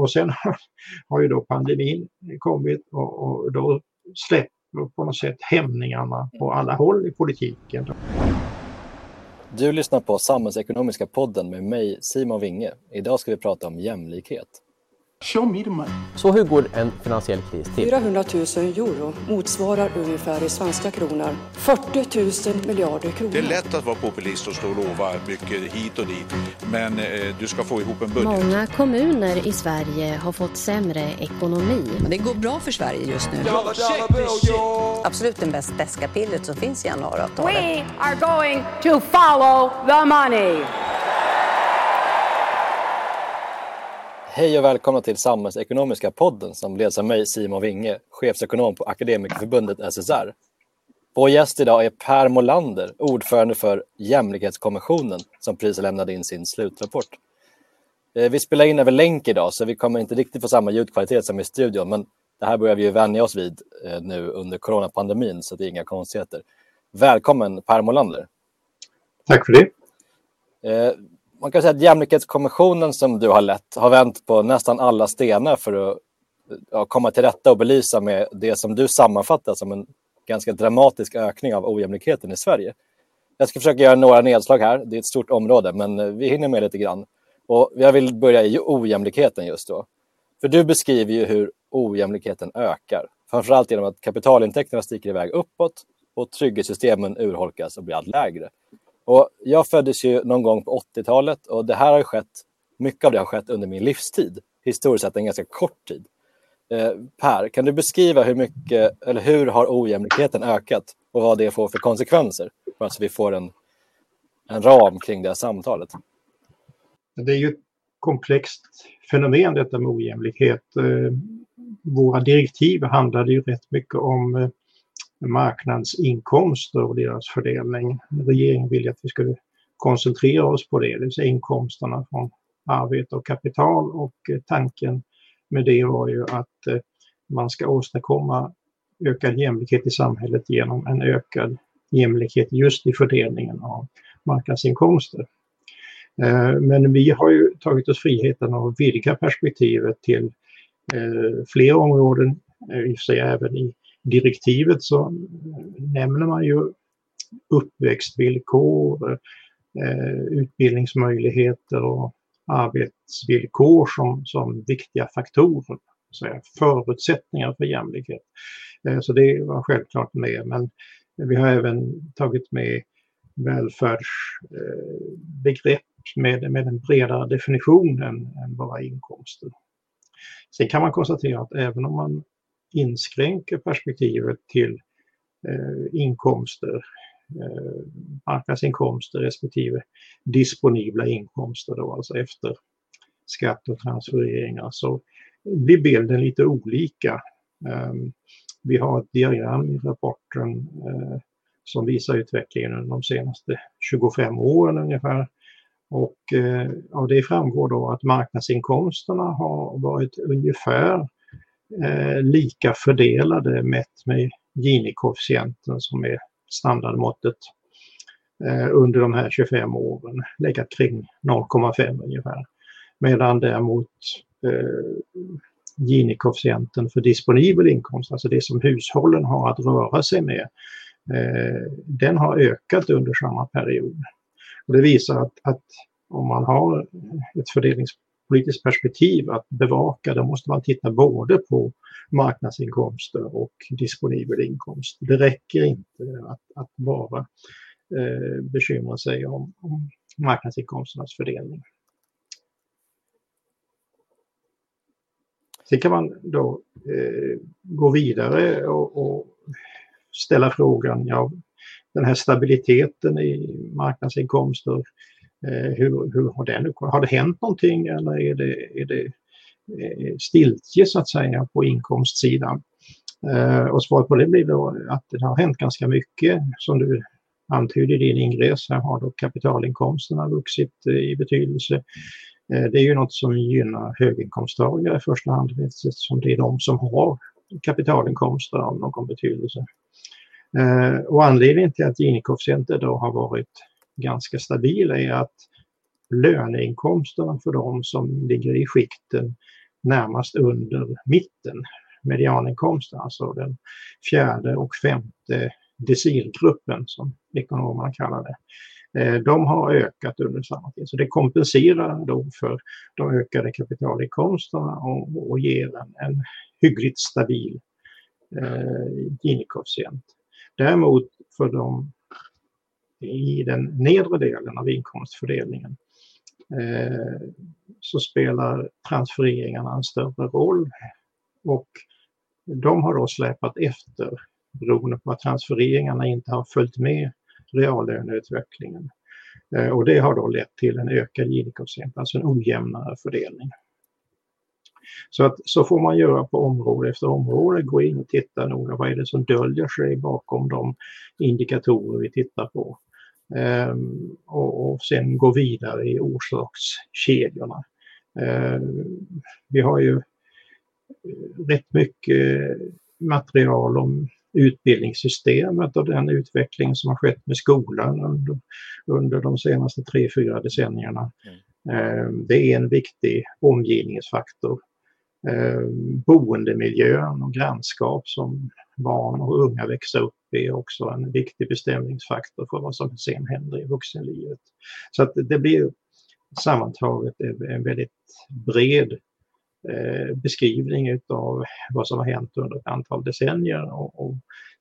och sen har ju då pandemin kommit och, och då släpper på något sätt hämningarna på alla håll i politiken. Du lyssnar på Samhällsekonomiska podden med mig Simon Winge. Idag ska vi prata om jämlikhet. Show me the money. Så hur går en finansiell kris till? 400 000 euro motsvarar ungefär i svenska kronor 40 000 miljarder kronor. Det är lätt att vara populist och stå och lova mycket hit och dit, men eh, du ska få ihop en budget. Många kommuner i Sverige har fått sämre ekonomi. Det går bra för Sverige just nu. Absolut det bäst beska pillret som finns i januariavtalet. We are going to follow the money. Hej och välkomna till Samhällsekonomiska podden som leds av mig Simon Winge, chefsekonom på Akademikerförbundet SSR. Vår gäst idag är Per Molander, ordförande för Jämlikhetskommissionen som precis lämnade in sin slutrapport. Eh, vi spelar in över länk idag så vi kommer inte riktigt få samma ljudkvalitet som i studion men det här börjar vi ju vänja oss vid eh, nu under coronapandemin så det är inga konstigheter. Välkommen Per Molander. Tack för det. Man kan säga att Jämlikhetskommissionen som du har lett har vänt på nästan alla stenar för att ja, komma till rätta och belysa med det som du sammanfattar som en ganska dramatisk ökning av ojämlikheten i Sverige. Jag ska försöka göra några nedslag här. Det är ett stort område, men vi hinner med lite grann. Och jag vill börja i ojämlikheten just då. För du beskriver ju hur ojämlikheten ökar. Framförallt genom att kapitalintäkterna sticker iväg uppåt och trygghetssystemen urholkas och blir allt lägre. Och jag föddes ju någon gång på 80-talet och det här har skett, mycket av det har skett under min livstid. Historiskt sett en ganska kort tid. Eh, per, kan du beskriva hur mycket, eller hur har ojämlikheten ökat och vad det får för konsekvenser? Bara så vi får en, en ram kring det här samtalet. Det är ju ett komplext fenomen detta med ojämlikhet. Eh, våra direktiv handlade ju rätt mycket om eh, marknadsinkomster och deras fördelning. Regeringen ville att vi skulle koncentrera oss på det, det vill säga inkomsterna från arbete och kapital och eh, tanken med det var ju att eh, man ska åstadkomma ökad jämlikhet i samhället genom en ökad jämlikhet just i fördelningen av marknadsinkomster. Eh, men vi har ju tagit oss friheten att vidga perspektivet till fler områden, i och för sig även i direktivet så nämner man ju uppväxtvillkor, eh, utbildningsmöjligheter och arbetsvillkor som, som viktiga faktorer, så förutsättningar för jämlikhet. Eh, så det var självklart med, men vi har även tagit med välfärdsbegrepp eh, med, med en bredare definition än, än bara inkomster. Sen kan man konstatera att även om man inskränker perspektivet till eh, inkomster, eh, marknadsinkomster respektive disponibla inkomster då, alltså efter skatt och transfereringar, så blir bilden lite olika. Ehm, vi har ett diagram i rapporten eh, som visar utvecklingen under de senaste 25 åren ungefär. Och eh, av det framgår då att marknadsinkomsterna har varit ungefär eh, lika fördelade mätt med Gini-koefficienten som är standardmåttet eh, under de här 25 åren, legat kring 0,5 ungefär. Medan däremot eh, Gini-koefficienten för disponibel inkomst, alltså det som hushållen har att röra sig med, eh, den har ökat under samma period. Och det visar att, att om man har ett fördelnings politiskt perspektiv att bevaka, då måste man titta både på marknadsinkomster och disponibel inkomst. Det räcker inte att, att bara eh, bekymra sig om, om marknadsinkomsternas fördelning. Sen kan man då eh, gå vidare och, och, ställa frågan, ja, den här stabiliteten i marknadsinkomster, Eh, Eh, hur, hur har, den, har det hänt någonting eller är det, är det eh, stiltje så att säga på inkomstsidan? Eh, och svaret på det blir då att det har hänt ganska mycket. Som du antydde i din ingress, här har då kapitalinkomsterna vuxit i betydelse. Det är ju något som gynnar höginkomsttagare i första hand eftersom det är de som har kapitalinkomster av någon betydelse. Och anledningen till att gini då har varit ganska stabila är att löneinkomsterna för de som ligger i skikten närmast under mitten, medianinkomsten, alltså den fjärde och femte decilgruppen som ekonomerna kallar det. Eh, de har ökat under samma tid. Så det kompenserar då för de ökade kapitalinkomsterna och, och ger en, en hyggligt stabil eh, Gini-koefficient. Däremot för de i den nedre delen av inkomstfördelningen eh, så spelar transfereringarna en större roll och de har då släpat efter beroende på att transfereringarna inte har följt med reallöneutvecklingen. Eh, och det har då lett till en ökad Gini-koefficient, alltså en ojämnare fördelning. Så, att, så får man göra på område efter område, gå in och titta noga vad är det som döljer sig bakom de indikatorer vi tittar på. Ehm, och, och sen gå vidare i orsakskedjorna. Ehm, vi har ju rätt mycket material om utbildningssystemet och den utveckling som har skett med skolan under, under de senaste tre, fyra decennierna. Mm. Det är en viktig omgivningsfaktor. Eh, boendemiljön och grannskap som barn och unga växer upp i är också en viktig bestämningsfaktor för vad som sen händer i vuxenlivet. Så att det blir sammantaget en väldigt bred Eh, beskrivning av vad som har hänt under ett antal decennier och, och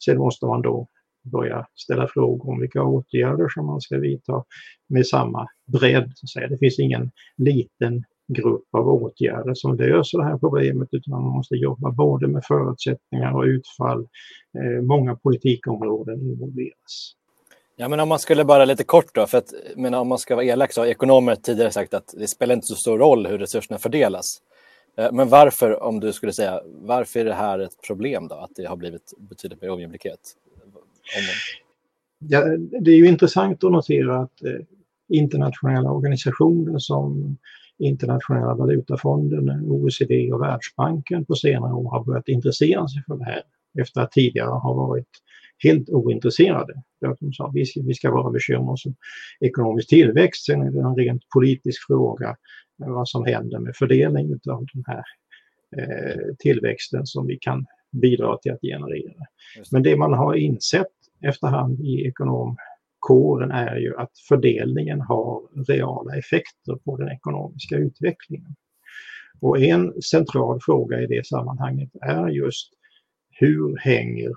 sen måste man då börja ställa frågor om vilka åtgärder som man ska vidta med samma bredd. Så att säga. Det finns ingen liten grupp av åtgärder som löser det här problemet utan man måste jobba både med förutsättningar och utfall. Eh, många politikområden involveras. Ja, men om man skulle bara lite kort då, för att men om man ska vara elak så har ekonomer tidigare sagt att det spelar inte så stor roll hur resurserna fördelas. Eh, men varför, om du skulle säga, varför är det här ett problem då, att det har blivit betydligt mer ojämlikhet? Ja, det är ju intressant att notera att eh, internationella organisationer som Internationella valutafonden, OECD och Världsbanken på senare år har börjat intressera sig för det här efter att tidigare ha varit helt ointresserade. De sa vi ska, vi ska bara bekymra oss om ekonomisk tillväxt, sen är det en rent politisk fråga vad som händer med fördelning av den här eh, tillväxten som vi kan bidra till att generera. Men det man har insett efterhand i villkoren är ju att fördelningen har reala effekter på den ekonomiska utvecklingen. Och en central fråga i det sammanhanget är just hur hänger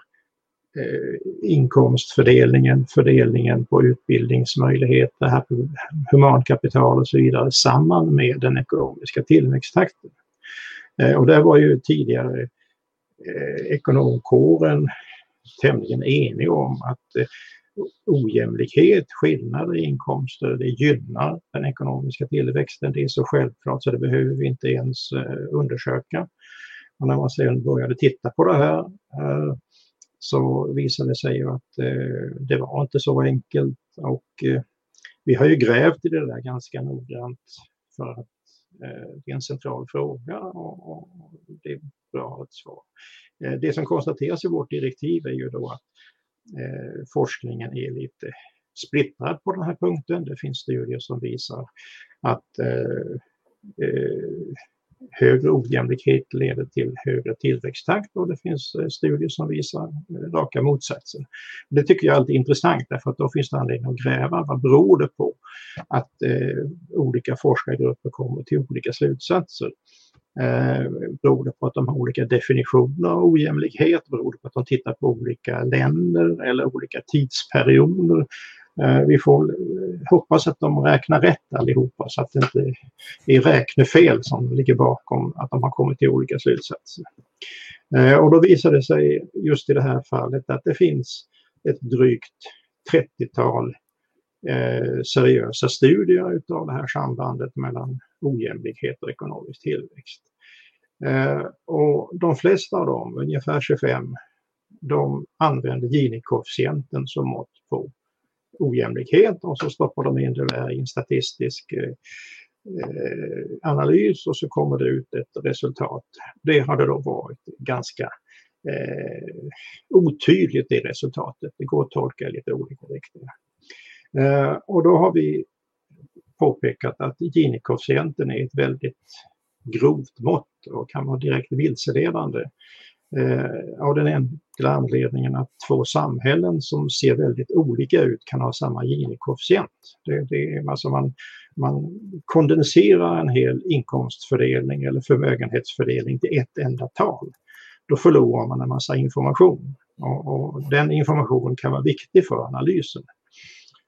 eh, inkomstfördelningen, fördelningen på utbildningsmöjligheter, humankapital och så vidare samman med den ekonomiska tillväxttakten. Eh, och där var ju tidigare eh, ekonomkåren tämligen enig om att eh, ojämlikhet, skillnader i inkomster, det gynnar den ekonomiska tillväxten. Det är så självklart så det behöver vi inte ens eh, undersöka. Och när man sedan började titta på det här eh, så visade det sig att eh, det var inte så enkelt och vi har ju grävt i det där ganska noggrant för att det är en central fråga och, det är bra att ha ett svar. Det som konstateras i vårt direktiv är ju då att eh, forskningen är lite splittrad på den här punkten. Det finns studier som visar att eh, eh, högre ojämlikhet leder till högre tillväxttakt och det finns eh, studier som visar eh, raka motsatsen. Det tycker jag är alltid intressant därför att då finns det anledning att gräva. Vad beror det på att eh, olika forskargrupper kommer till olika slutsatser? Eh, beror det på att de har olika definitioner av ojämlikhet? Beror det på att de tittar på olika länder eller olika tidsperioder? Eh, vi får eh, hoppas att de räknar rätt allihopa så att det inte är räknefel som ligger bakom att de har kommit till olika slutsatser. Eh, och då visar det sig just i det här fallet att det finns ett drygt 30-tal Eh, seriösa studier utav det här sambandet mellan ojämlikhet och ekonomisk tillväxt. Eh, och de flesta av dem, ungefär 25, de använder Gini-koefficienten som mått på ojämlikhet och så stoppar de in det där i en statistisk eh, analys och så kommer det ut ett resultat. Det hade då varit ganska eh, otydligt det resultatet. Det går att tolka i lite olika riktningar. Eh, och då har vi påpekat att Gini-koefficienten är ett väldigt grovt mått och kan vara direkt vilseledande. Eh, av den enkla anledningen att två samhällen som ser väldigt olika ut kan ha samma Gini-koefficient. Det, det, alltså man, man kondenserar en hel inkomstfördelning eller förmögenhetsfördelning till ett enda tal. Då förlorar man en massa information och, och den informationen kan vara viktig för analysen.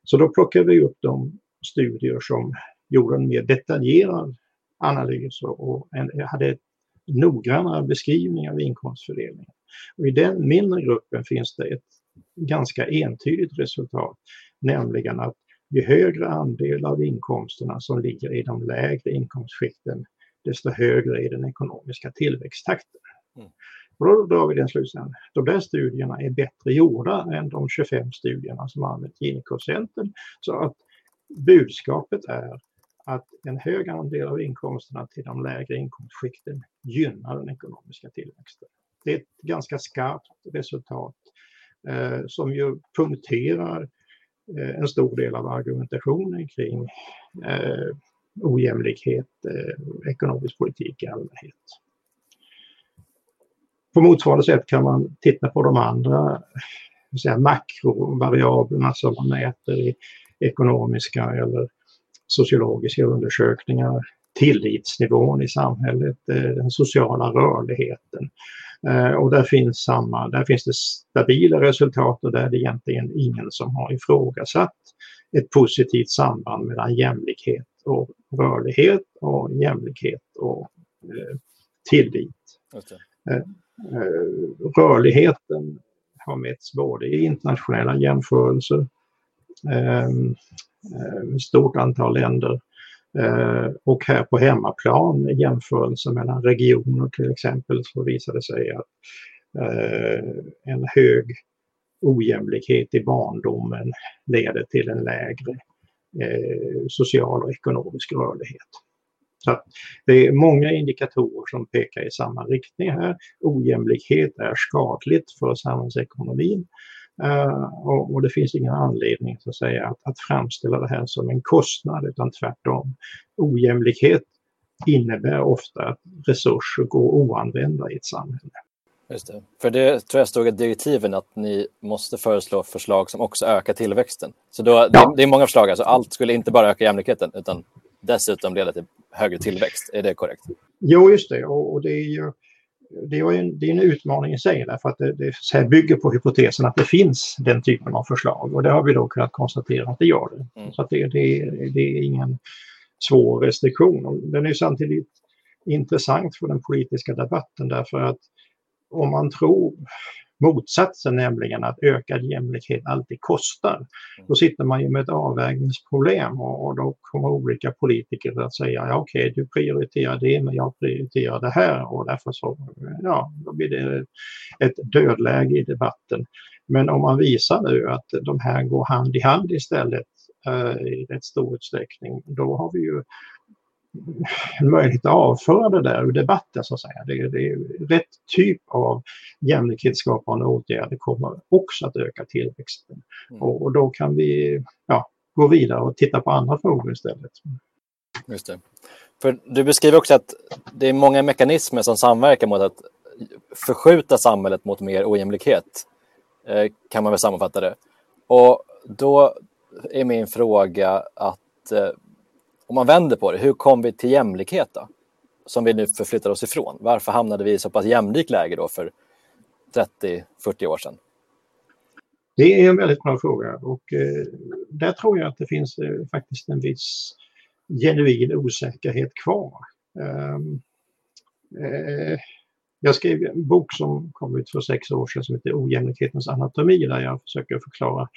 Så då plockar vi upp de studier som gjorde en mer detaljerad analys och en, hade noggrannare beskrivning av inkomstfördelningen. Och I den mindre gruppen finns det ett ganska entydigt resultat, nämligen att ju högre andel av inkomsterna som ligger i de lägre inkomstskikten, desto högre är den ekonomiska tillväxttakten. Mm. Och då drar vi den slutsatsen. De där studierna är bättre gjorda än de 25 studierna som använt Gini-koefficienten. Så att budskapet är att en hög andel av inkomsterna till de lägre inkomstskikten gynnar den ekonomiska tillväxten. Det är ett ganska skarpt resultat eh, som ju punkterar eh, en stor del av argumentationen kring eh, ojämlikhet, eh, ekonomisk politik i allmänhet. På motsvarande sätt kan man titta på de andra säga, makrovariablerna som man mäter i ekonomiska eller sociologiska undersökningar, tillitsnivån i samhället, eh, den sociala rörligheten. Eh, och där finns, samma, där finns det stabila resultat och där är det egentligen ingen som har ifrågasatt ett positivt samband mellan jämlikhet och rörlighet och jämlikhet och eh, tillit. Eh, Eh, rörligheten har mätts både i internationella jämförelser ett stort antal länder. Eh, och här på hemmaplan i jämförelse mellan regioner till exempel så visade det sig att en hög ojämlikhet i barndomen leder till en lägre social och ekonomisk rörlighet. Så det är många indikatorer som pekar i samma riktning här. Ojämlikhet är skadligt för samhällsekonomin Uh, och, och, det finns ingen anledning så att, säga, att, att framställa det här som en kostnad utan tvärtom. Ojämlikhet innebär ofta att resurser går oanvända i ett samhälle. Just det. För det tror jag stod i direktiven att ni måste föreslå förslag som också ökar tillväxten. Så då, ja. det, det, är många förslag, alltså allt skulle inte bara öka jämlikheten utan dessutom leda till högre tillväxt. Är det korrekt? Jo, just det. Och, och det är ju det är, en, det är en utmaning i sig därför att det, det bygger på hypotesen att det finns den typen av förslag och det har vi då kunnat konstatera att det gör det. Mm. Så det, det, det är ingen svår restriktion. Den är samtidigt intressant för den politiska debatten därför att om man tror motsatsen, nämligen att ökad jämlikhet alltid kostar. Mm. Då sitter man ju med ett avvägningsproblem och, och då kommer olika politiker att säga ja, okej, okay, du prioriterar det men jag prioriterar det här och därför så ja, då blir det ett dödläge i debatten. Men om man visar nu att de här går hand i hand istället eh, i rätt stor utsträckning, då har vi ju en möjlighet att avföra det där ur debatten så att säga. Det, det rätt typ av jämlikhetsskapande åtgärder kommer också att öka tillväxten. Mm. Och, och, då kan vi ja, gå vidare och titta på andra frågor istället. Just det. För du beskriver också att det är många mekanismer som samverkar mot att förskjuta samhället mot mer ojämlikhet, eh, kan man väl sammanfatta det. Och då är min fråga att eh, om man vänder på det, hur kom vi till jämlikhet då? Som vi nu förflyttar oss ifrån. Varför hamnade vi i så pass jämlikt läge då för 30-40 år sedan? Det är en väldigt bra fråga och eh, där tror jag att det finns eh, faktiskt en viss genuin osäkerhet kvar. Ehm, eh, jag skrev en bok som kom ut för sex år sedan som heter Ojämlikhetens anatomi där jag försöker förklara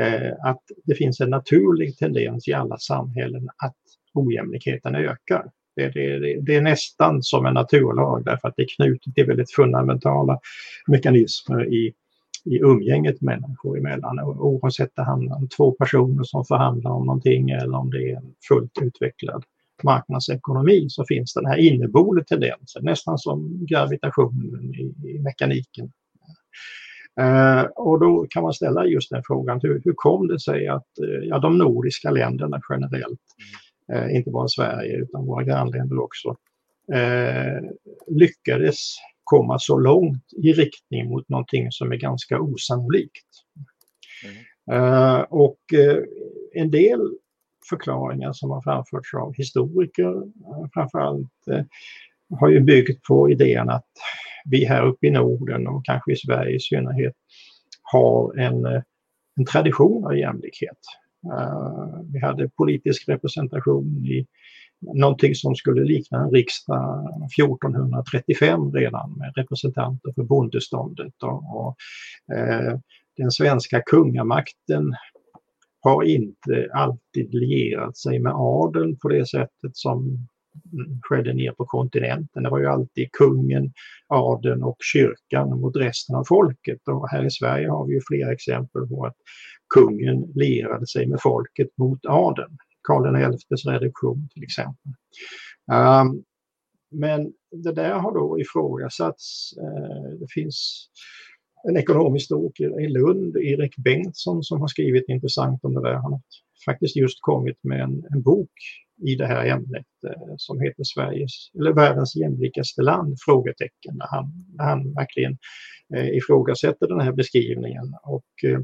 eh, att det finns en naturlig tendens i alla samhällen att ojämlikheten ökar. Det, det, det, är nästan som en naturlag därför att det är knutet till väldigt fundamentala mekanismer i, i umgänget människor emellan. Oavsett om det handlar om två personer som förhandlar om någonting eller om det är en fullt utvecklad marknadsekonomi så finns den här inneboende tendensen, nästan som gravitationen i, i mekaniken. Uh, och då kan man ställa just den frågan, hur, hur kom det sig att uh, ja, de nordiska länderna generellt, uh, inte bara Sverige utan våra grannländer också, eh, lyckades komma så långt i riktning mot någonting som är ganska osannolikt. Mm. Uh, och uh, en del förklaringar som har framförts av historiker eh, framförallt eh, har ju byggt på idén att vi här uppe i Norden och kanske i Sverige i synnerhet har en, eh, en tradition av jämlikhet. vi hade politisk representation i någonting som skulle likna en riksdag 1435 redan med representanter för bondeståndet. Och, och eh, den svenska kungamakten har inte alltid lierat sig med adeln på det sättet som mm, skedde ner på kontinenten. Det var ju alltid kungen, adeln och kyrkan mot resten av folket. Och här i Sverige har vi ju flera exempel på att kungen lierade sig med folket mot adeln. Karl XIs reduktion till exempel. Um, men det där har då ifrågasatts. Uh, det finns en ekonomhistoriker i Lund, Erik Bengtsson, som har skrivit intressant om det där. Han har faktiskt just kommit med en, en bok i det här ämnet eh, som heter Sveriges, eller världens jämlikaste land? Frågetecken, där han, där han verkligen eh, ifrågasätter den här beskrivningen och eh,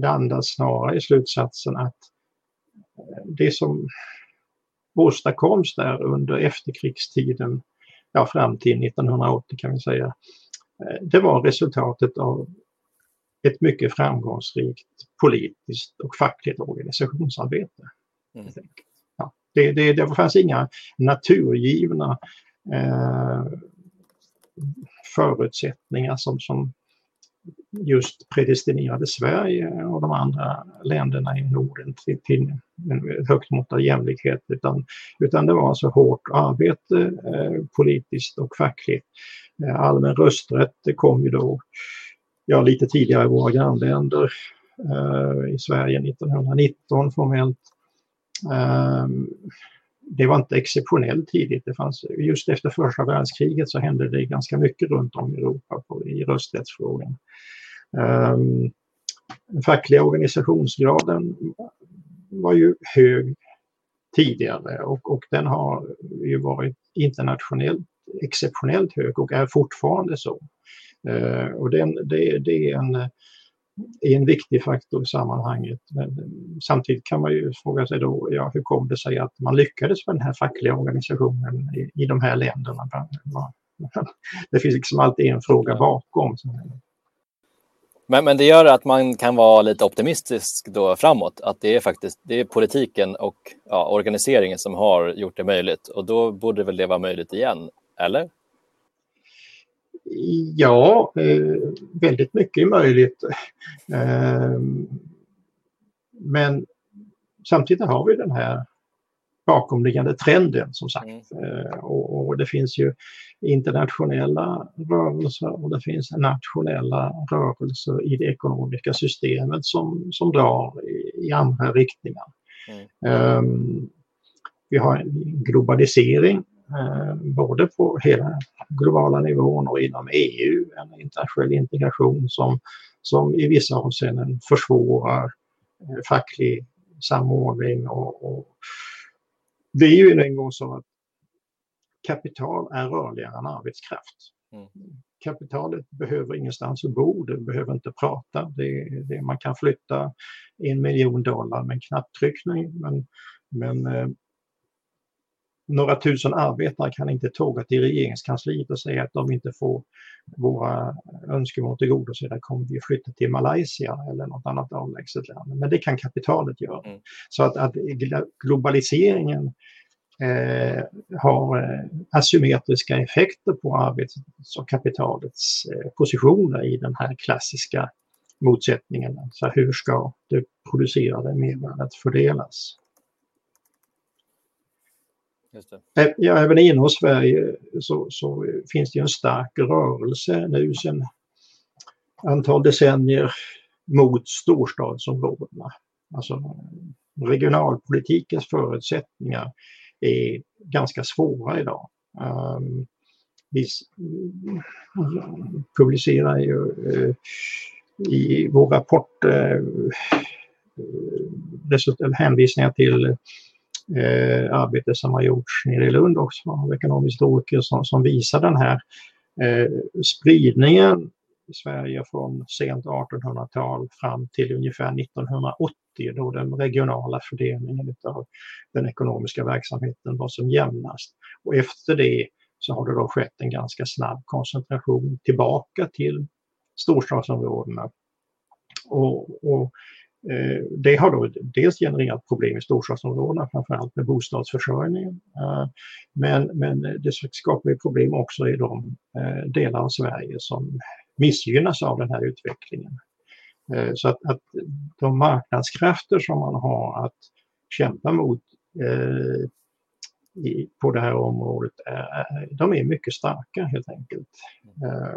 landar snarare i slutsatsen att eh, det som åstadkoms där under efterkrigstiden, ja fram till 1980 kan vi säga, eh, det var resultatet av ett mycket framgångsrikt politiskt och fackligt organisationsarbete. Mm. Ja, det, det, det fanns inga naturgivna eh, förutsättningar som, som just predestinerade Sverige och de andra länderna i Norden till, till ett högt mått av jämlikhet utan, utan det var alltså hårt arbete eh, politiskt och fackligt. Eh, allmän rösträtt kom ju då ja, lite tidigare i våra grannländer. Eh, I Sverige 1919 formellt. Eh, det var inte exceptionellt tidigt. Det fanns, just efter första världskriget så hände det ganska mycket runt om i Europa på, i rösträttsfrågan. Den fackliga organisationsgraden var ju hög tidigare och, och den har ju varit internationellt exceptionellt hög och är fortfarande så. Ehm, och den, det, det är en är en viktig faktor i sammanhanget. Men samtidigt kan man ju fråga sig då, ja, hur kom det sig att man lyckades med den här fackliga organisationen i, i de här länderna? Det finns liksom alltid en fråga bakom. Men, men det gör att man kan vara lite optimistisk då framåt, att det är faktiskt det är politiken och ja, organiseringen som har gjort det möjligt och då borde väl det vara möjligt igen, eller? Ja, eh, väldigt mycket är möjligt. Ehm, men samtidigt har vi den här bakomliggande trenden som sagt. Mm. Eh, och, och, det finns ju internationella rörelser och det finns nationella rörelser i det ekonomiska systemet som, som drar i, i andra riktningar. Mm. Um, vi har en globalisering Eh, både på hela globala nivån och inom EU, en internationell integration som, som i vissa avseenden försvårar eh, facklig samordning. Och, och det är ju en gång så att kapital är rörligare än arbetskraft. Mm. Kapitalet behöver ingenstans att bo, det behöver inte prata. Det, det, man kan flytta en miljon dollar med en knapptryckning men, men eh, några tusen arbetare kan inte tåga till regeringskansliet och säga att de inte får våra önskemål tillgodosedda kommer vi flytta till Malaysia eller något annat avlägset land. Men det kan kapitalet göra. Mm. Så att, att globaliseringen eh, har eh, asymmetriska effekter på arbets och kapitalets eh, positioner i den här klassiska motsättningen. Så hur ska det producerade mervärdet fördelas? Ja, även inom Sverige eh, så, så, eh, finns det en stark rörelse nu sedan antal decennier mot storstadsområdena. Alltså regionalpolitikens förutsättningar är ganska svåra idag. Um, vi eh, publicerar ju uh, i vår rapport uh, hänvisningar till eh, arbete som har gjorts nere i Lund också av ekonomhistoriker som, som visar den här eh, spridningen i Sverige från sent 1800-tal fram till ungefär 1980 då den regionala fördelningen av den ekonomiska verksamheten var som jämnast. Och efter det så har det då skett en ganska snabb koncentration tillbaka till storstadsområdena. Och, och Eh, det har då dels genererat problem i storstadsområdena, framförallt med bostadsförsörjningen. Eh, men, men det skapar problem också i de eh, delar av Sverige som missgynnas av den här utvecklingen. Så att, att de marknadskrafter som man har att kämpa mot i, på det här området, är, de är mycket starka helt enkelt.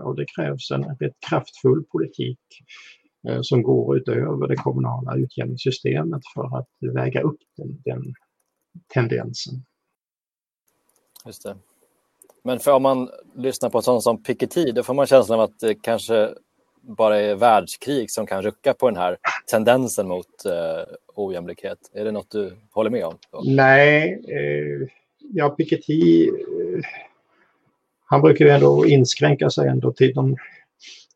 Och det krävs en rätt kraftfull politik som går utöver det kommunala utjämningssystemet för att väga upp den, den tendensen. Just det. Men för om man lyssnar på sånt som Piketty, då får man känslan av att det kanske bara är världskrig som kan rucka på den här tendensen mot eh, ojämlikhet. Är det något du håller med om? Nej, eh, ja, Piketty, eh, han brukar ju ändå inskränka sig ändå till de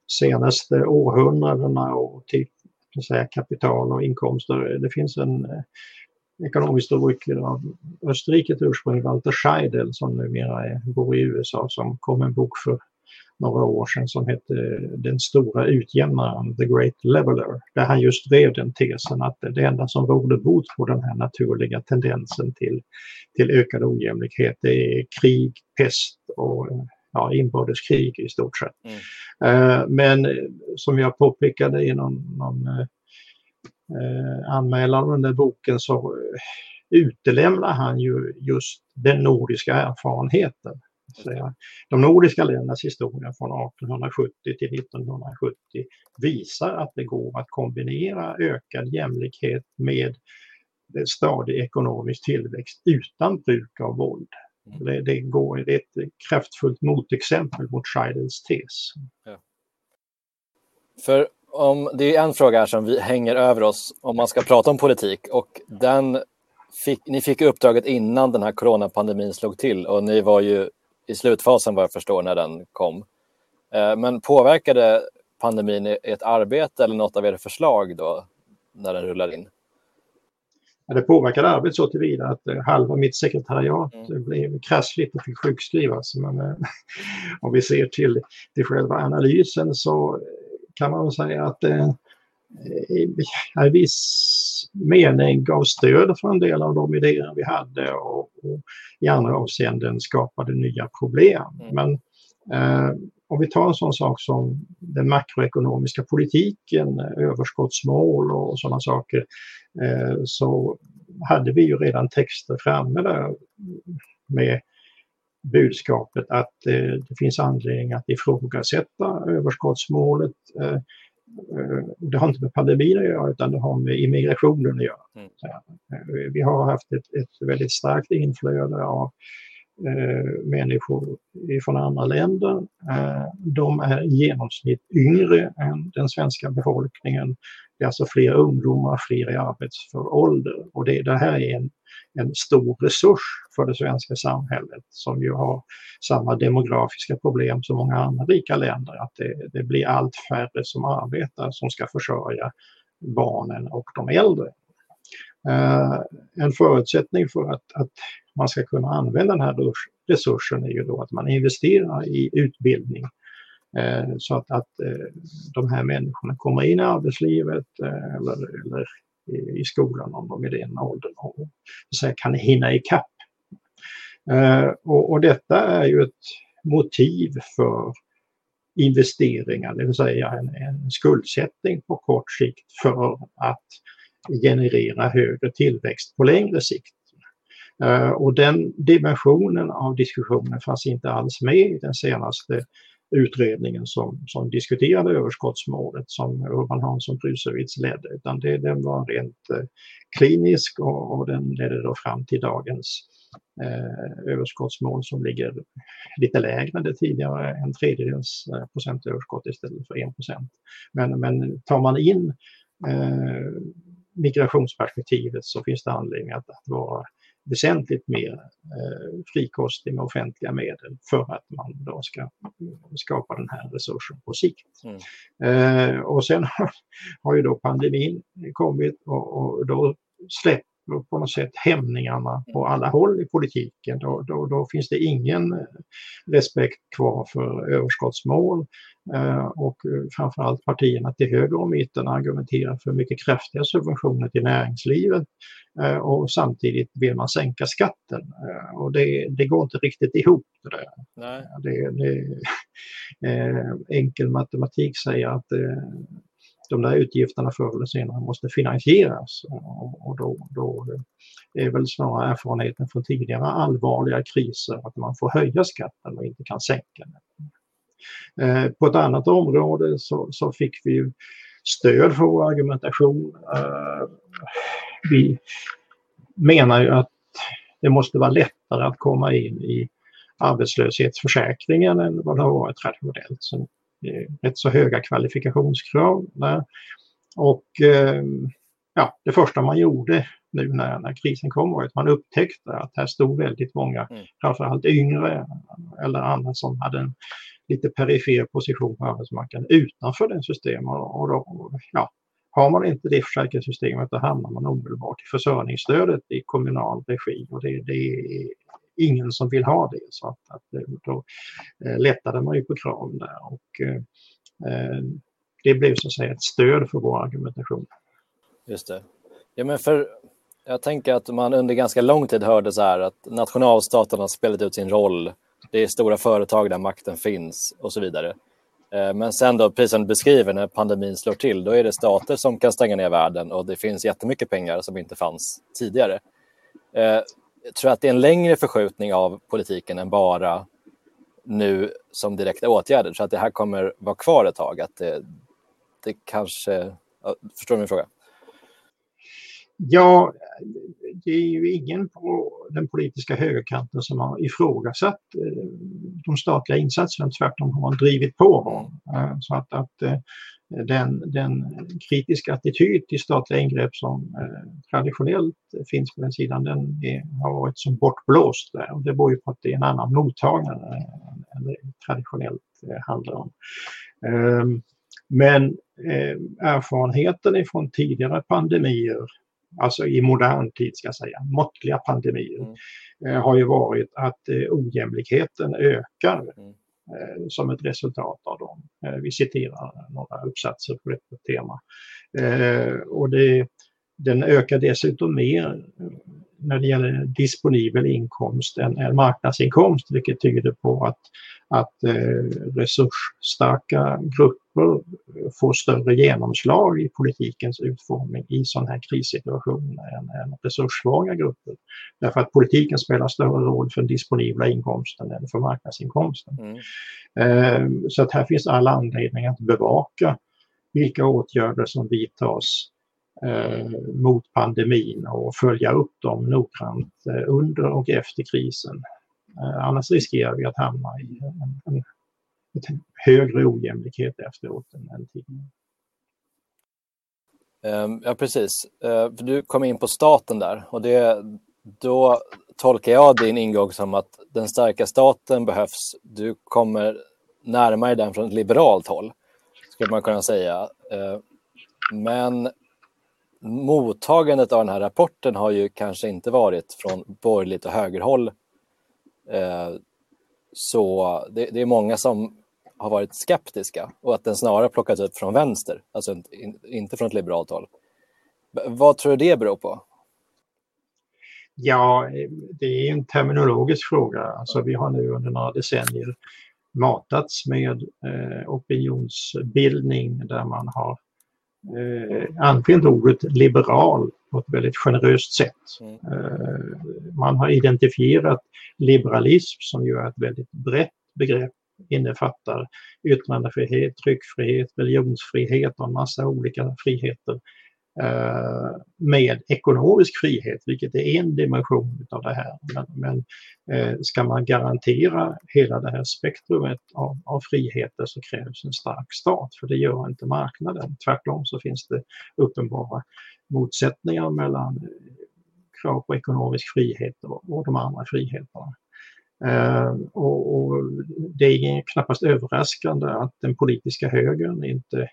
senaste århundradena och typ, till säga, kapital och inkomster. Det finns en eh, ekonomisk ekonomhistoriker av Österrike ursprung, Walter Scheidel, som numera är, bor i USA, som kom en bok för några år sedan som hette eh, Den stora utjämnaren, The Great Leveler, där han just drev den tesen att det enda som råder bot på den här naturliga tendensen till, till ökad ojämlikhet det är krig, pest och eh, ja, inbördeskrig i stort sett. Mm. Uh, men som jag påpekade i någon, någon uh, anmälan av den där boken så utelämnar han ju just den nordiska erfarenheten de nordiska ländernas historia från 1870 till 1970 visar att det går att kombinera ökad jämlikhet med stadig ekonomisk tillväxt utan bruk av våld. Det, det, går, det är ett kraftfullt motexempel mot Scheidels tes. Ja. För om, det är en fråga här som vi hänger över oss om man ska prata om politik och den fick, ni fick uppdraget innan den här coronapandemin slog till och ni var ju i slutfasen vad jag förstår när den kom. Eh, men påverkade pandemin ert arbete eller något av era förslag då när den rullade in? Det påverkade arbetet så tillvida att eh, halva mitt sekretariat mm. blev krassligt och fick sjukskrivas. Men eh, om vi ser till, till själva analysen så kan man säga att eh, i viss mening gav stöd för en del av de idéer vi hade och, och i andra avseenden skapade nya problem. Mm. Men eh, om vi tar en sån sak som den makroekonomiska politiken, överskottsmål och sådana saker, eh, så hade vi ju redan texter framme där med budskapet att eh, det finns anledning att ifrågasätta överskottsmålet. Eh, Eh, det har inte med pandemin att göra utan det har med immigrationen att göra. Mm. Eh, vi har haft ett, ett väldigt starkt inflöde av eh, människor från andra länder. Eh, de är i genomsnitt yngre än den svenska befolkningen. Det är alltså fler ungdomar, fler i arbetsför ålder och det, det här är en en stor resurs för det svenska samhället som ju har samma demografiska problem som många andra rika länder. Att det, det blir allt färre som arbetar som ska försörja barnen och de äldre. Eh, en förutsättning för att, att man ska kunna använda den här resursen är ju då att man investerar i utbildning eh, så att, att eh, de här människorna kommer in i arbetslivet eh, eller, eller i skolan om de är i den åldern och så kan hinna ikapp. Och, och detta är ju ett motiv för investeringar, det vill säga en, en skuldsättning på kort sikt för att generera högre tillväxt på längre sikt. Eh, och den dimensionen av diskussionen fanns inte alls med i den senaste utredningen som, som diskuterade överskottsmålet som Urban Hansson Prusewitz ledde, utan det, den var rent eh, klinisk och, och, den ledde då fram till dagens eh, överskottsmål som ligger lite lägre än det tidigare, en tredjedels eh, procent överskott istället för en procent. Men, men tar man in eh, migrationsperspektivet så finns det anledning att, att vara väsentligt mer eh, frikostig med offentliga medel för att man då ska skapa den här resursen på sikt. Mm. Eh, och sen har ju då pandemin kommit och, och då släpper på något sätt hämningarna på mm. alla håll i politiken. Då, då, då finns det ingen respekt kvar för överskottsmål eh, och framförallt partierna till höger och mitten argumenterar för mycket kraftiga subventioner till näringslivet eh, och samtidigt vill man sänka skatten. Eh, och det, det går inte riktigt ihop. Det, Nej. det, det enkel matematik säger att de där utgifterna förr eller senare måste finansieras. Och då, då är väl snarare erfarenheten från tidigare allvarliga kriser att man får höja skatten och inte kan sänka den. Eh, på ett annat område så, så fick vi stöd för vår argumentation. Eh, vi menar ju att det måste vara lättare att komma in i arbetslöshetsförsäkringen än vad det har varit traditionellt. Så rätt så höga kvalifikationskrav. Där. Och eh, ja, det första man gjorde nu när, när krisen kom var att man upptäckte att här stod väldigt många, mm. framförallt yngre eller andra som hade en lite perifer position på arbetsmarknaden utanför det systemet. Och då, ja, har man inte det försäkringssystemet då hamnar man omedelbart i försörjningsstödet i kommunal regi och det, det är ingen som vill ha det. Så att, att då eh, lättade man ju på kraven där och eh, eh, det blev så att säga ett stöd för vår argumentation. Just det. Ja, men för jag tänker att man under ganska lång tid hörde så här att nationalstaterna har spelat ut sin roll. Det är stora företag där makten finns och så vidare. Eh, men sen då, precis som du beskriver, när pandemin slår till, då är det stater som kan stänga ner världen och det finns jättemycket pengar som inte fanns tidigare eh, tror att det är en längre förskjutning av politiken än bara nu som direkta åtgärder. Så att det här kommer vara kvar ett tag. Att det, det kanske... Förstår du min fråga? Ja, det är ju ingen på den politiska högerkanten som har ifrågasatt eh, de statliga insatserna. Tvärtom har man drivit på dem. Eh, så att, att eh, den, den kritiska attityd till statliga ingrepp som eh, traditionellt finns på den sidan, den är, har varit som bortblåst där. Och det beror ju på att det är en annan mottagare än det traditionellt eh, handlar om. Eh, men eh, erfarenheten ifrån tidigare pandemier, alltså i modern tid ska jag säga, måttliga pandemier, mm. Har ju varit att ojämlikheten ökar. Mm Eh, som ett resultat av dem. Eh, vi citerar några uppsatser på detta tema. Eh, och det, den ökar dessutom mer när det gäller disponibel inkomst än, än marknadsinkomst, vilket tyder på att, att eh, resursstarka grupper får större genomslag i politikens utformning i sådana här krissituationer än, än resurssvaga grupper. Därför att politiken spelar större roll för den disponibla inkomsten än för marknadsinkomsten. Mm. Eh, så att här finns all anledning att bevaka vilka åtgärder som vidtas eh, mot pandemin och följa upp dem noggrant eh, under och efter krisen. Eh, annars riskerar vi att hamna i en, en, en högre ojämlikhet efteråt än, tidigare. Ehm, ja, precis. Eh, du kom in på staten där och det, då tolkar jag din ingång som att den starka staten behövs. Du kommer närmare den från ett liberalt håll, skulle man kunna säga. Eh, men mottagandet av den här rapporten har ju kanske inte varit från borgerligt och högerhåll. Eh, så det, det, är många som har varit skeptiska och att den snarare plockats upp från vänster, alltså inte från ett liberalt håll. Vad tror du det beror på? Ja, det är en terminologisk fråga. Alltså, vi har nu under några decennier matats med eh, opinionsbildning där man har eh, använt ordet liberal på ett väldigt generöst sätt. Mm. Eh, man har identifierat liberalism som ju är ett väldigt brett begrepp innefattar yttrandefrihet, tryckfrihet, religionsfrihet och en massa olika friheter Eh, med ekonomisk frihet, vilket är en dimension av det här. Men, men eh, ska man garantera hela det här spektrumet av, av friheter så krävs en stark stat, för det gör inte marknaden. Tvärtom så finns det uppenbara motsättningar mellan krav på ekonomisk frihet och, och de andra friheterna. Eh, och, och, det är knappast överraskande att den politiska högern inte,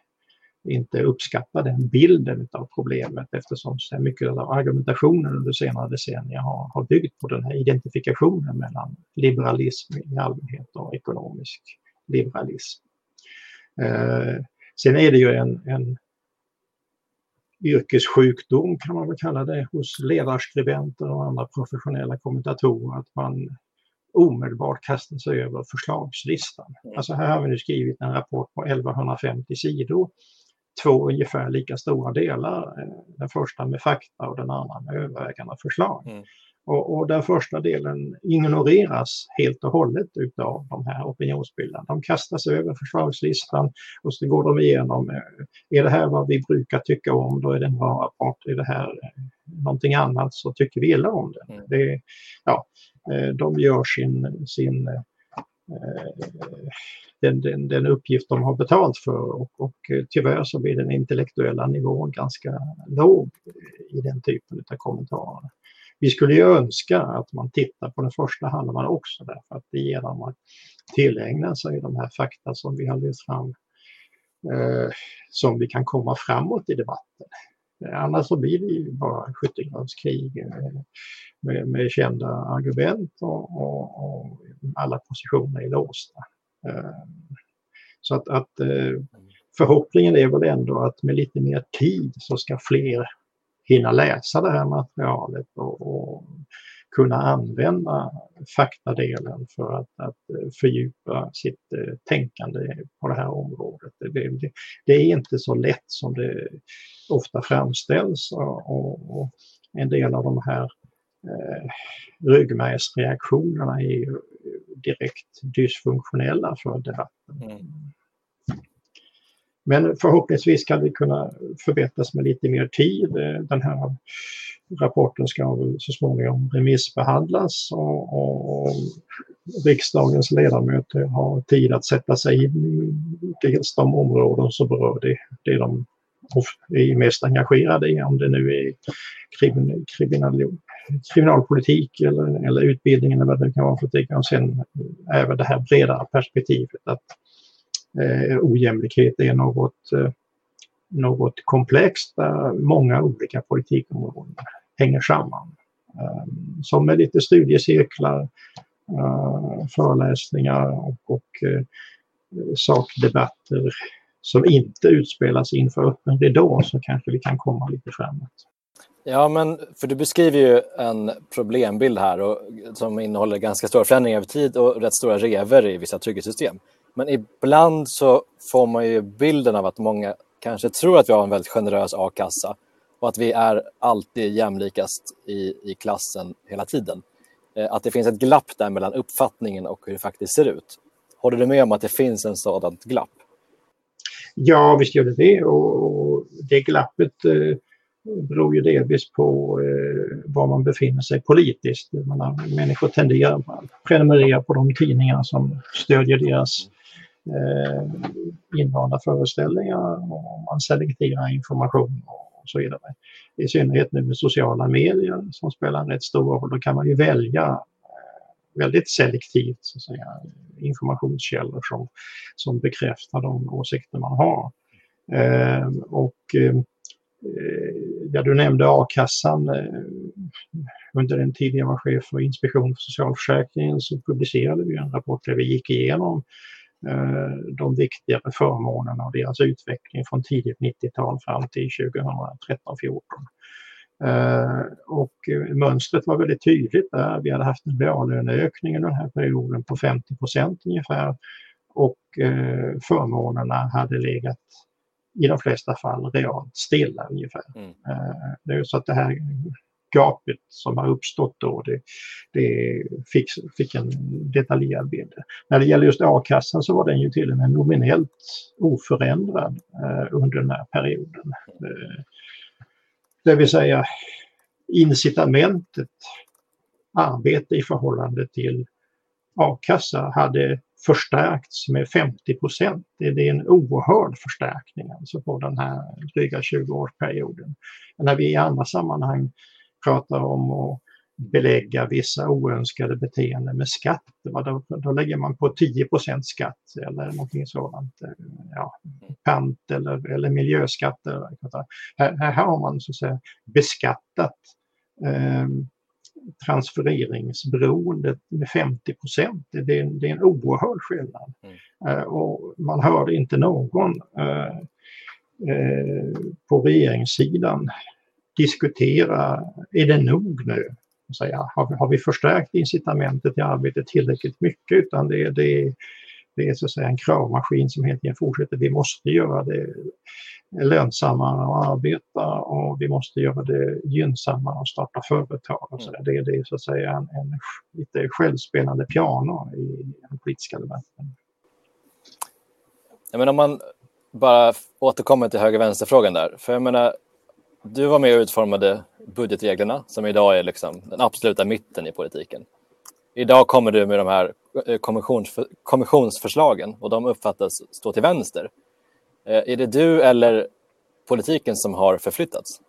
inte uppskattar den bilden av problemet eftersom så mycket av argumentationen under senare decennier har, har byggt på den här identifikationen mellan liberalism i allmänhet och ekonomisk liberalism. Eh, sen är det ju en, en yrkessjukdom kan man väl kalla det hos ledarskribenter och andra professionella kommentatorer att man omedelbart kastar sig över förslagslistan. Mm. Alltså här har vi nu skrivit en rapport på 1150 sidor, två ungefär lika stora delar, eh, den första med fakta och den andra med övervägande förslag. Mm. Och, och, den första delen ignoreras helt och hållet utav de här opinionsbildarna. De kastas över förslagslistan och så går de igenom, eh, är det här vad vi brukar tycka om, då är det en bra rapport. Är det här eh, någonting annat så tycker vi illa om det. Mm. det ja, de gör sin, sin Eh, den, den, den uppgift de har betalt för och, och eh, tyvärr så blir den intellektuella nivån ganska låg i den typen av kommentarer. Vi skulle ju önska att man tittar på den första halvan också därför att det ger dem att tillägna sig de här fakta som vi har lyft fram eh, som vi kan komma framåt i debatten. Annars så blir det ju bara skyttegravskrig eh, med, med kända argument och, och, och, alla positioner är låsta. Eh, så att, att eh, förhoppningen är väl ändå att med lite mer tid så ska fler hinna läsa det här materialet och, och kunna använda faktadelen för att, att fördjupa sitt uh, tänkande på det här området. Det, det, det, är inte så lätt som det ofta framställs och, och en del av de här uh, ryggmärgsreaktionerna är ju direkt dysfunktionella för debatten. Mm. Men förhoppningsvis kan det kunna förbättras med lite mer tid. Den här rapporten ska väl så småningom remissbehandlas och, och, och riksdagens ledamöter har tid att sätta sig in i dels de områden som berör det, det de är mest engagerade i, om det nu är kriminal, kriminal, kriminalpolitik eller, eller utbildning eller vad det kan vara för någonting. Och sen även det här bredare perspektivet att eh, ojämlikhet är något, eh, något komplext där många olika politikområden hänger samman. Ehm, som med lite studiecirklar, eh, föreläsningar och, och eh, sakdebatter som inte utspelas inför öppen ridå så kanske vi kan komma lite framåt. Ja, men för du beskriver ju en problembild här och, som innehåller ganska stora förändringar över tid och rätt stora rever i vissa trygghetssystem. Men ibland så får man ju bilden av att många kanske tror att vi har en väldigt generös a-kassa och att vi är alltid jämlikast i, i klassen hela tiden. Eh, att det finns ett glapp där mellan uppfattningen och hur det faktiskt ser ut. Håller du med om att det finns en sådant glapp? Ja, visst gör det det och det glappet eh, beror ju delvis på eh, var man befinner sig politiskt. Menar, människor tenderar att prenumerera på de tidningar som stödjer deras eh, invanda föreställningar och man selekterar information och så vidare. I synnerhet nu med sociala medier som spelar en rätt stor roll, då kan man ju välja eh, väldigt selektivt så att säga, informationskällor som, som bekräftar de åsikter man har. Eh, och eh, ja, du nämnde a-kassan. Eh, under den tid jag var chef för Inspektionen för socialförsäkringen så publicerade vi en rapport där vi gick igenom Eh, de viktigare förmånerna och deras utveckling från tidigt 90-tal fram till 2013-14. Eh, och mönstret var väldigt tydligt där. Vi hade haft en reallöneökning under den här perioden på 50 procent ungefär och eh, förmånerna hade legat i de flesta fall realt stilla ungefär. Mm. Så att det här gapet som har uppstått då, det, det fick, fick en detaljerad bild. När det gäller just a-kassan så var den ju till och med nominellt oförändrad eh, under den här perioden. Eh, det vill säga incitamentet arbete i förhållande till a-kassa hade förstärkts med 50 procent. Det är en oerhörd förstärkning alltså på den här dryga 20-årsperioden. När vi i andra sammanhang pratar om att belägga vissa oönskade beteenden med skatt. Då, då lägger man på 10% skatt eller någonting sådant. Ja, pant eller, eller miljöskatter. Här, här har man så att säga beskattat eh, transfereringsberoendet med 50 procent. Det, det, är en oerhörd skillnad. Mm. Uh, och man hörde inte någon uh, uh, på regeringssidan diskutera, är det nog nu? Säga, har, vi, har vi förstärkt incitamentet i arbetet tillräckligt mycket? Utan det, det, det är så att säga en kravmaskin som helt enkelt fortsätter. Vi måste göra det lönsammare att arbeta och vi måste göra det gynnsammare att starta företag. Och så där. det, det är så att säga en, en lite självspelande piano i den politiska debatten. Ja, men om man bara återkommer till höger-vänster-frågan där. För jag menar, du var med och utformade budgetreglerna som idag är liksom den absoluta mitten i politiken. Idag kommer du med de här eh, kommissions, kommissionsförslagen och de uppfattas stå till vänster. Eh, är det du eller politiken som har förflyttats?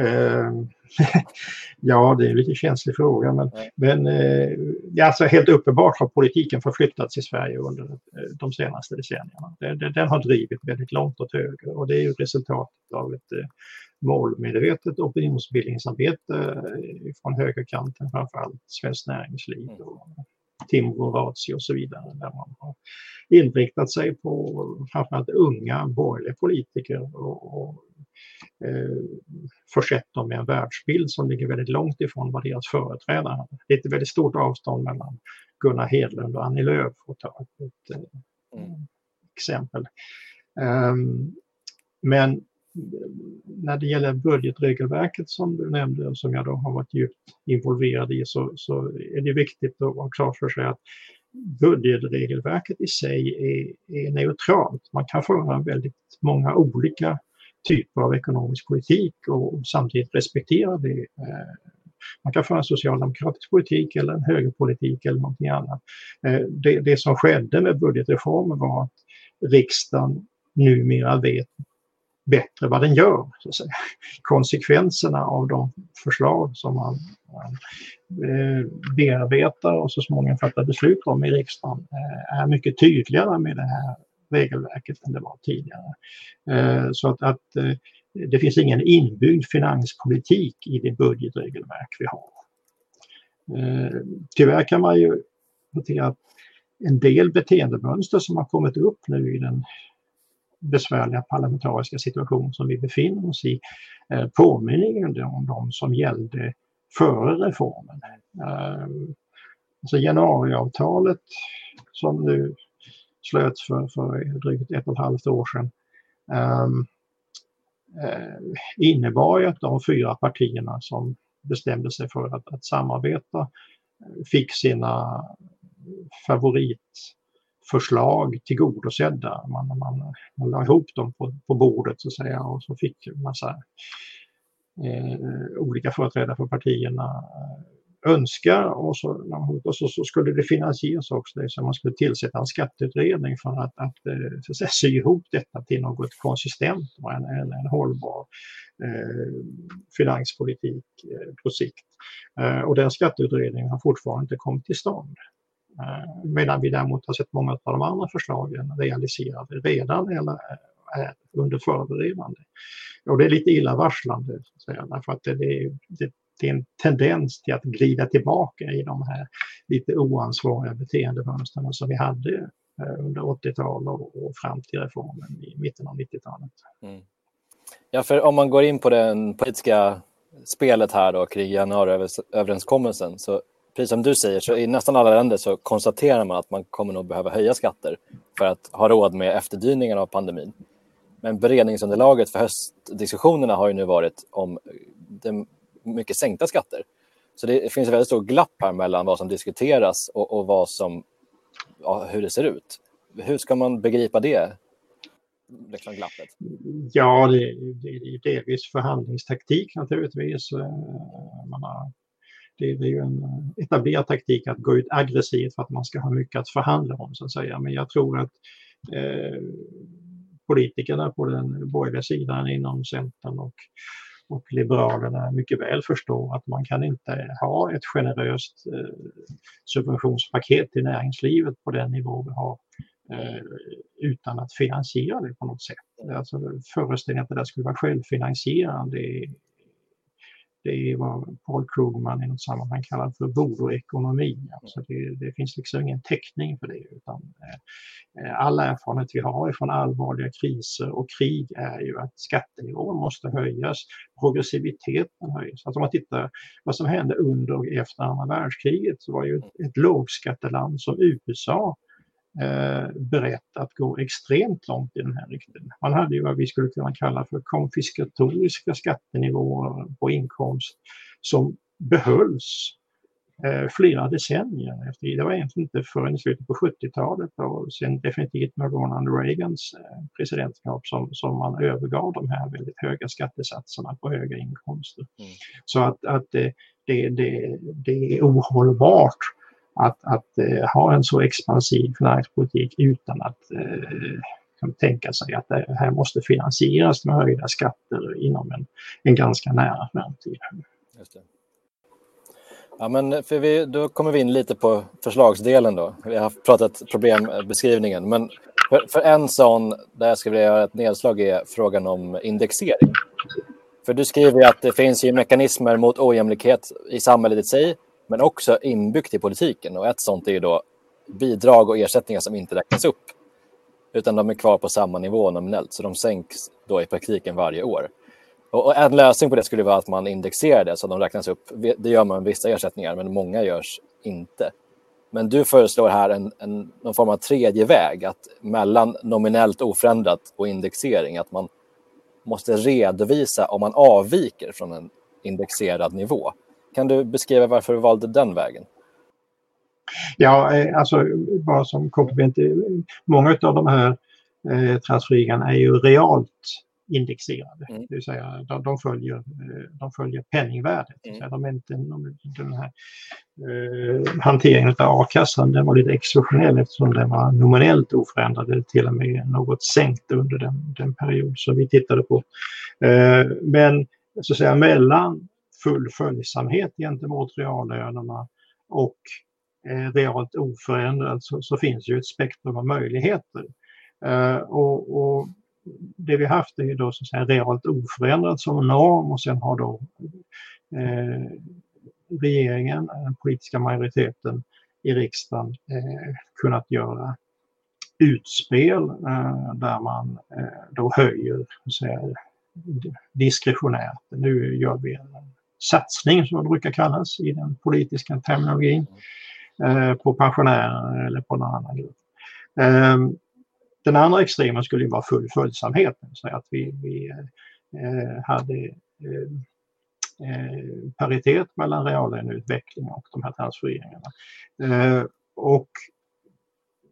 Uh, ja, det är en lite känslig fråga, men, men uh, alltså helt uppenbart har politiken förflyttats i Sverige under uh, de senaste decennierna. Det, den har drivit väldigt långt åt höger och det är ju resultatet av ett uh, målmedvetet opinionsbildningsarbete från högerkanten, framförallt Svenskt Näringsliv mm. och Timbro, Ratio och så vidare, där man har inriktat sig på framförallt unga borgerliga politiker och, och eh, försett dem med en världsbild som ligger väldigt långt ifrån vad deras företrädare hade. Det är ett väldigt stort avstånd mellan Gunnar Hedlund och Annie Lööf, för att ta ett, ett, ett mm. exempel. Um, men när det gäller budgetregelverket som du nämnde och som jag då har varit djupt involverad i så, så är det viktigt att ha klart för sig att budgetregelverket i sig är, är neutralt. Man kan föra väldigt många olika typer av ekonomisk politik och samtidigt respektera det. Eh, man kan föra en socialdemokratisk politik eller en högerpolitik eller någonting annat. Eh, det, det som skedde med budgetreformen var att riksdagen numera vet bättre vad den gör. Så att säga. Konsekvenserna av de förslag som man, man bearbetar och så småningom fattar beslut om i riksdagen eh, är mycket tydligare med det här regelverket än det var tidigare. Eh, så att, att det finns ingen inbyggd finanspolitik i det budgetregelverk vi har. Tyvärr kan man ju notera att en del beteendemönster som har kommit upp nu i den besvärliga parlamentariska situation som vi befinner oss i eh, påminner om de som gällde före reformen. Eh, alltså januariavtalet som nu slöts för, för drygt ett och ett halvt år sedan eh, eh innebar ju att de fyra partierna som bestämde sig för att, att samarbeta eh, fick sina favorit förslag tillgodosedda. Man, man, man la ihop dem på, på bordet så att säga och så fick en massa eh, olika företrädare för partierna eh, önska och så, och så, så, skulle det finansieras också. Det, så man skulle tillsätta en skatteutredning för att, att, eh, så att säga, sy ihop detta till något konsistent och en, en, en hållbar eh, finanspolitik eh, på sikt. Eh, och den skatteutredningen har fortfarande inte kommit till stånd. Eh, medan vi däremot har sett många av de andra förslagen realiserade redan eller är under förberedande. Och det är lite illavarslande, så att säga, därför att det, det, det, det, är en tendens till att glida tillbaka i de här lite oansvariga beteendemönstren som vi hade eh, under 80-talet och, och fram till reformen i mitten av 90-talet. Mm. Ja, för om man går in på det politiska spelet här då kring januariöverenskommelsen så precis som du säger, så i nästan alla länder så konstaterar man att man kommer nog behöva höja skatter för att ha råd med efterdyningarna av pandemin. Men beredningsunderlaget för höstdiskussionerna har ju nu varit om mycket sänkta skatter. Så det finns en väldigt stor glapp här mellan vad som diskuteras och, och vad som, ja, hur det ser ut. Hur ska man begripa det? Liksom glappet? Ja, det, det, det är delvis förhandlingstaktik naturligtvis. Eh, man har det, det är ju en eh, etablerad taktik att gå ut aggressivt för att man ska ha mycket att förhandla om så att säga. Men jag tror att eh, politikerna på den borgerliga sidan inom Centern och och Liberalerna mycket väl förstår att man kan inte ha ett generöst eh, subventionspaket till näringslivet på den nivå vi har eh, utan att finansiera det på något sätt. Alltså föreställningen att det där skulle vara självfinansierande det är vad Paul Krugman i något sammanhang kallar för voodoo-ekonomi. Alltså det, det, finns liksom ingen täckning för det. Utan, eh, eh all erfarenhet vi har från allvarliga kriser och krig är ju att skattenivån måste höjas, progressiviteten höjs. Alltså om man tittar vad som hände under och efter andra världskriget så var ju ett, ett lågskatteland som USA berett att gå extremt långt i den här riktningen. Man hade ju vad vi skulle kunna kalla för konfiskatoriska skattenivåer på inkomst som behölls eh, flera decennier efter. Det var egentligen inte förrän i slutet på 70-talet och sen definitivt med Ronald Reagans eh, presidentskap som, som man övergav de här väldigt höga skattesatserna på höga inkomster. Mm. Så att, att det, det, det, det är ohållbart att, att eh, ha en så expansiv finanspolitik utan att eh, tänka sig att det här måste finansieras med höjda skatter inom en, en ganska nära framtid. Ja, men för vi, då kommer vi in lite på förslagsdelen då. Vi har pratat problembeskrivningen, men för, för en sån där jag skulle vilja göra ett nedslag är frågan om indexering. För du skriver att det finns ju mekanismer mot ojämlikhet i samhället i sig men också inbyggt i politiken. Och ett sånt är ju då bidrag och ersättningar som inte räknas upp, utan de är kvar på samma nivå nominellt, så de sänks då i praktiken varje år. Och en lösning på det skulle vara att man indexerar det så att de räknas upp. Det gör man med vissa ersättningar, men många görs inte. Men du föreslår här en, en, någon form av tredje väg, att mellan nominellt oförändrat och indexering, att man måste redovisa om man avviker från en indexerad nivå. Kan du beskriva varför du valde den vägen? Ja, eh, alltså bara som komplement. Många av de här eh, transfereringarna är ju realt indexerade. Mm. Det vill säga de, de, följer, eh, de följer penningvärdet. Mm. De är inte, de, den här eh, hanteringen av a-kassan den var lite exceptionell eftersom den var nominellt oförändrad, till och med något sänkt under den, den period som vi tittade på. Eh, men så att säga mellan full följsamhet gentemot reallönerna och eh, realt oförändrat så, så, finns ju ett spektrum av möjligheter. Eh, och, och, det vi haft är ju då så att säga realt oförändrat som norm och sen har då eh, regeringen, den politiska majoriteten i riksdagen eh, kunnat göra utspel eh, där man eh, då höjer så säga, diskretionärt. Nu gör vi en satsning som det brukar kallas i den politiska terminologin eh, på pensionärer eller på någon annan grupp. Ehm, den andra extremen skulle ju vara full följsamhet, så att vi, vi eh, hade eh, eh, paritet mellan reallöneutveckling och de här transfereringarna. Och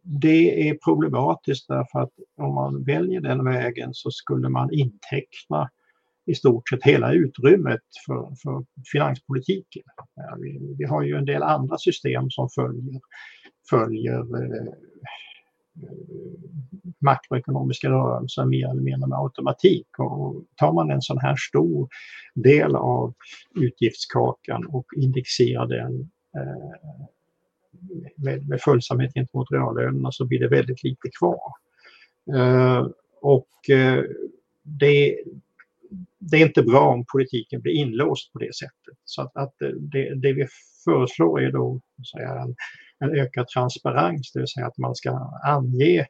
det är problematiskt därför att om man väljer den vägen så skulle man inteckna i stort sett hela utrymmet för, för finanspolitiken. Vi, vi, har ju en del andra system som följer, följer eh, makroekonomiska rörelser mer eller mindre med automatik. Och tar man en sån här stor del av utgiftskakan och indexerar den eh, med, med följsamhet gentemot reallönerna så blir det väldigt lite kvar. Eh, och eh, det, det är inte bra om politiken blir inlåst på det sättet. Så att, att det, det, vi föreslår är då säga, en, en ökad transparens, det vill säga att man ska ange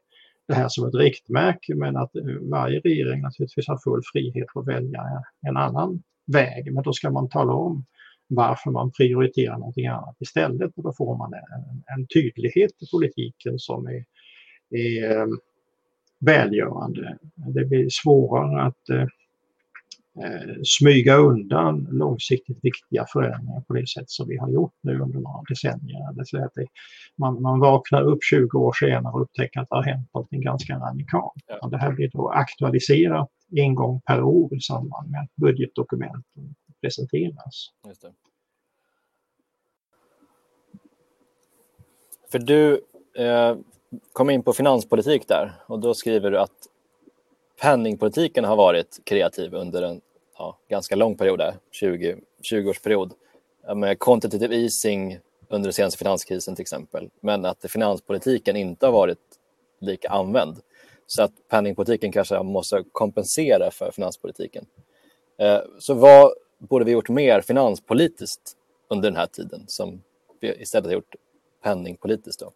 det här som ett riktmärke men att varje regering naturligtvis har full frihet att välja en annan väg. Men då ska man tala om varför man prioriterar någonting annat istället och då får man en, en tydlighet i politiken som är, är eh, välgörande. Det blir svårare att eh, smyga undan långsiktigt viktiga förändringar på det sätt som vi har gjort nu under några decennier. Det säga att man, man vaknar upp 20 år senare och upptäcker att det har hänt något ganska radikalt. Ja. Det här blir då aktualiserat en gång per år i samband med att budgetdokumenten presenteras. För du eh, kom in på finanspolitik där och då skriver du att penningpolitiken har varit kreativ under en ja, ganska lång period, där, 20, 20-årsperiod, med quantitative easing under den senaste finanskrisen till exempel, men att finanspolitiken inte har varit lika använd. Så att penningpolitiken kanske måste kompensera för finanspolitiken. Eh, så vad borde vi gjort mer finanspolitiskt under den här tiden som vi istället har gjort penningpolitiskt? Då?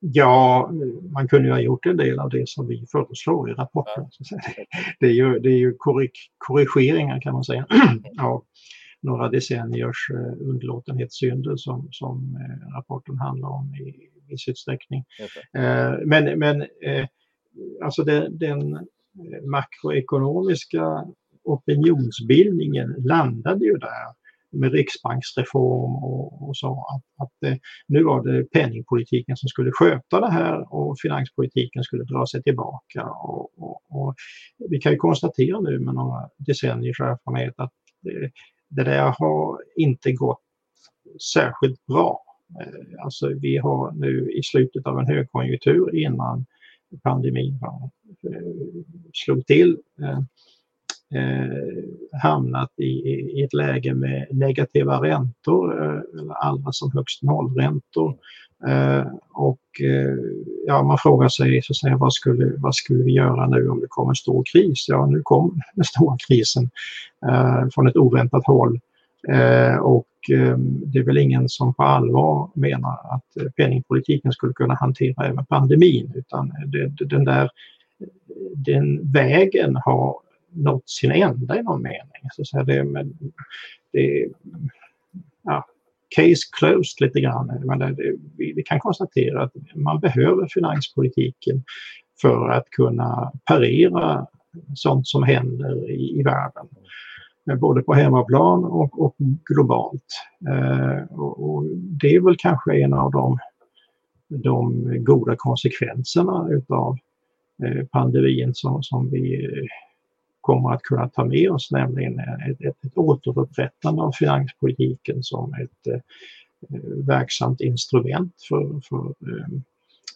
Ja, man kunde ju ha gjort en del av det som vi föreslår i rapporten. Det är ju, det är ju korrigeringar kan man säga av några decenniers eh, underlåtenhetssynder som, som eh, rapporten handlar om i viss utsträckning. Okay. Men, men alltså den, den makroekonomiska opinionsbildningen landade ju där med riksbanksreform och, och så. Att, att eh, nu var det penningpolitiken som skulle sköta det här och finanspolitiken skulle dra sig tillbaka. Och, och, och vi kan ju konstatera nu med några decenniers erfarenhet att det, det där har inte gått särskilt bra. Eh, alltså vi har nu i slutet av en högkonjunktur innan pandemin eh, slog till eh, hamnat i, i, ett läge med negativa räntor, eh, eller allra som högst nollräntor. Eh, och eh, ja, man frågar sig så att säga, vad, skulle, vad skulle vi göra nu om det kommer en stor kris? Ja, nu kom den stora krisen eh, från ett oväntat håll. Eh, och eh, det är väl ingen som på allvar menar att eh, penningpolitiken skulle kunna hantera även pandemin utan det, den där den vägen har nått sin ända i någon mening. Så så det, med, det, ja, case closed lite grann. Men det, det, vi, vi, kan konstatera att man behöver finanspolitiken för att kunna parera sånt som händer i, i världen. Eh, både på hemmaplan och, och globalt. Eh, och, och, det är väl kanske en av de, de goda konsekvenserna utav eh, pandemin som, som vi kommer att kunna ta med oss, nämligen ett, ett, ett återupprättande av finanspolitiken som ett eh, verksamt instrument för, för eh,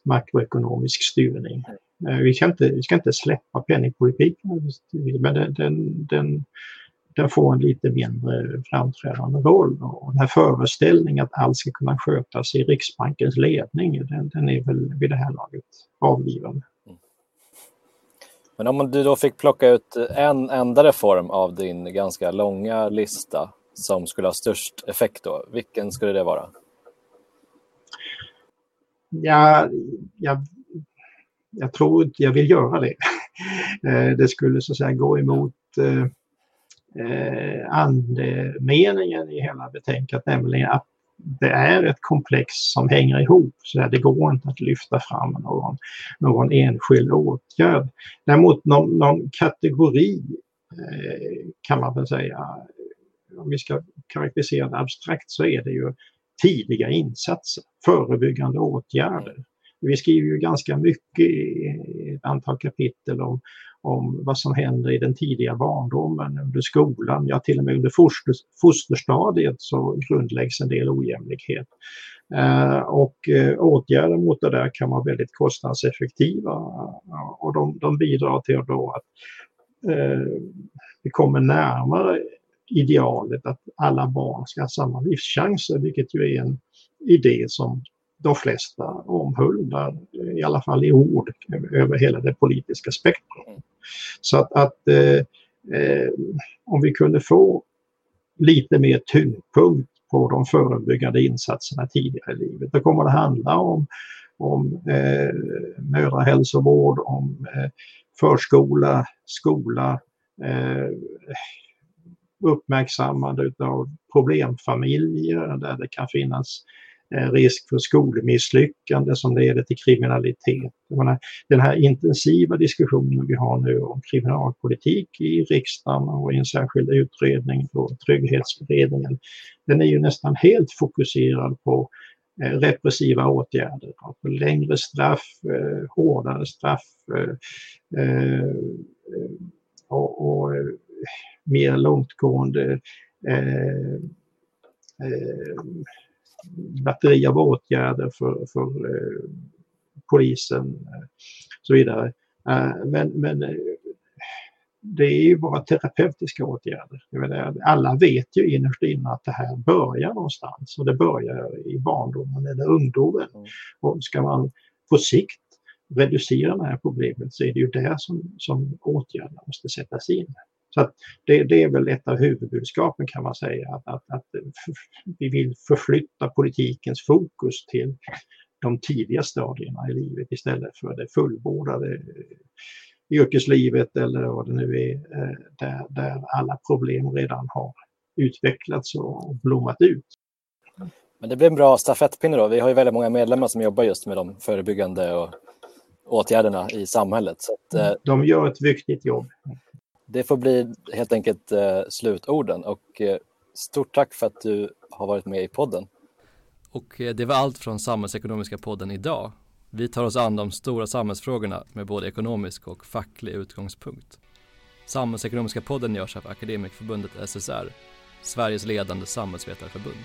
makroekonomisk styrning. Eh, vi, ska inte, vi ska inte släppa penningpolitiken, men den, den, den, den får en lite mindre framträdande roll. Och den här föreställningen att allt ska kunna skötas i Riksbankens ledning, den, den är väl vid det här laget avgiven. Men om du då fick plocka ut en enda reform av din ganska långa lista som skulle ha störst effekt då, vilken skulle det vara? Ja, jag, jag tror inte jag vill göra det. Eh, det skulle så att säga gå emot eh, eh andemeningen i hela betänkandet, nämligen att det är ett komplex som hänger ihop. Så det går inte att lyfta fram någon, någon enskild åtgärd. Däremot någon, någon kategori eh, kan man väl säga, om vi ska karaktärisera det abstrakt så är det ju tidiga insatser, förebyggande åtgärder. Vi skriver ju ganska mycket i ett antal kapitel om, om vad som händer i den tidiga barndomen, under skolan, ja till och med under foster, fosterstadiet så grundläggs en del ojämlikhet. Eh, och eh, åtgärder mot det där kan vara väldigt kostnadseffektiva eh, och de, de bidrar till då att eh, vi kommer närmare idealet att alla barn ska ha samma livschanser, vilket ju är en idé som de flesta omhuldar, i alla fall i ord, över hela det politiska spektrum. Så att, att eh, eh, om vi kunde få lite mer tyngdpunkt på de förebyggande insatserna tidigare i livet, då kommer det handla om, om eh, mödrahälsovård, om eh, förskola, skola, eh, uppmärksammande av problemfamiljer där det kan finnas Eh, risk för skolmisslyckande som leder till kriminalitet. Menar, den här intensiva diskussionen vi har nu om kriminalpolitik i riksdagen och i en särskild utredning på Trygghetsberedningen, den är ju nästan helt fokuserad på eh, repressiva åtgärder, alltså längre straff, eh, hårdare straff och, och mer långtgående batteri av åtgärder för, för eh, polisen och eh, så vidare. Eh, men, men det är ju bara terapeutiska åtgärder. Alla vet ju innerst inne att det här börjar någonstans och det börjar i barndomen eller ungdomen. Mm. Och ska man på sikt reducera det här problemet så är det ju där som, som åtgärderna måste sättas in. Så det, det, är väl ett av huvudbudskapen kan man säga, att, att, att vi vill förflytta politikens fokus till de tidiga stadierna i livet istället för det fullbordade yrkeslivet eller vad det nu är, eh, där, där alla problem redan har utvecklats och blommat ut. Men det blir en bra stafettpinne då. Vi har ju väldigt många medlemmar som jobbar just med de förebyggande och åtgärderna i samhället. Att, eh, de gör ett viktigt jobb. Det får bli helt enkelt eh, slutorden och eh, stort tack för att du har varit med i podden. Och eh, det var allt från Samhällsekonomiska podden idag. Vi tar oss an de stora samhällsfrågorna med både ekonomisk och facklig utgångspunkt. Samhällsekonomiska podden görs av Akademikerförbundet SSR, Sveriges ledande samhällsvetarförbund.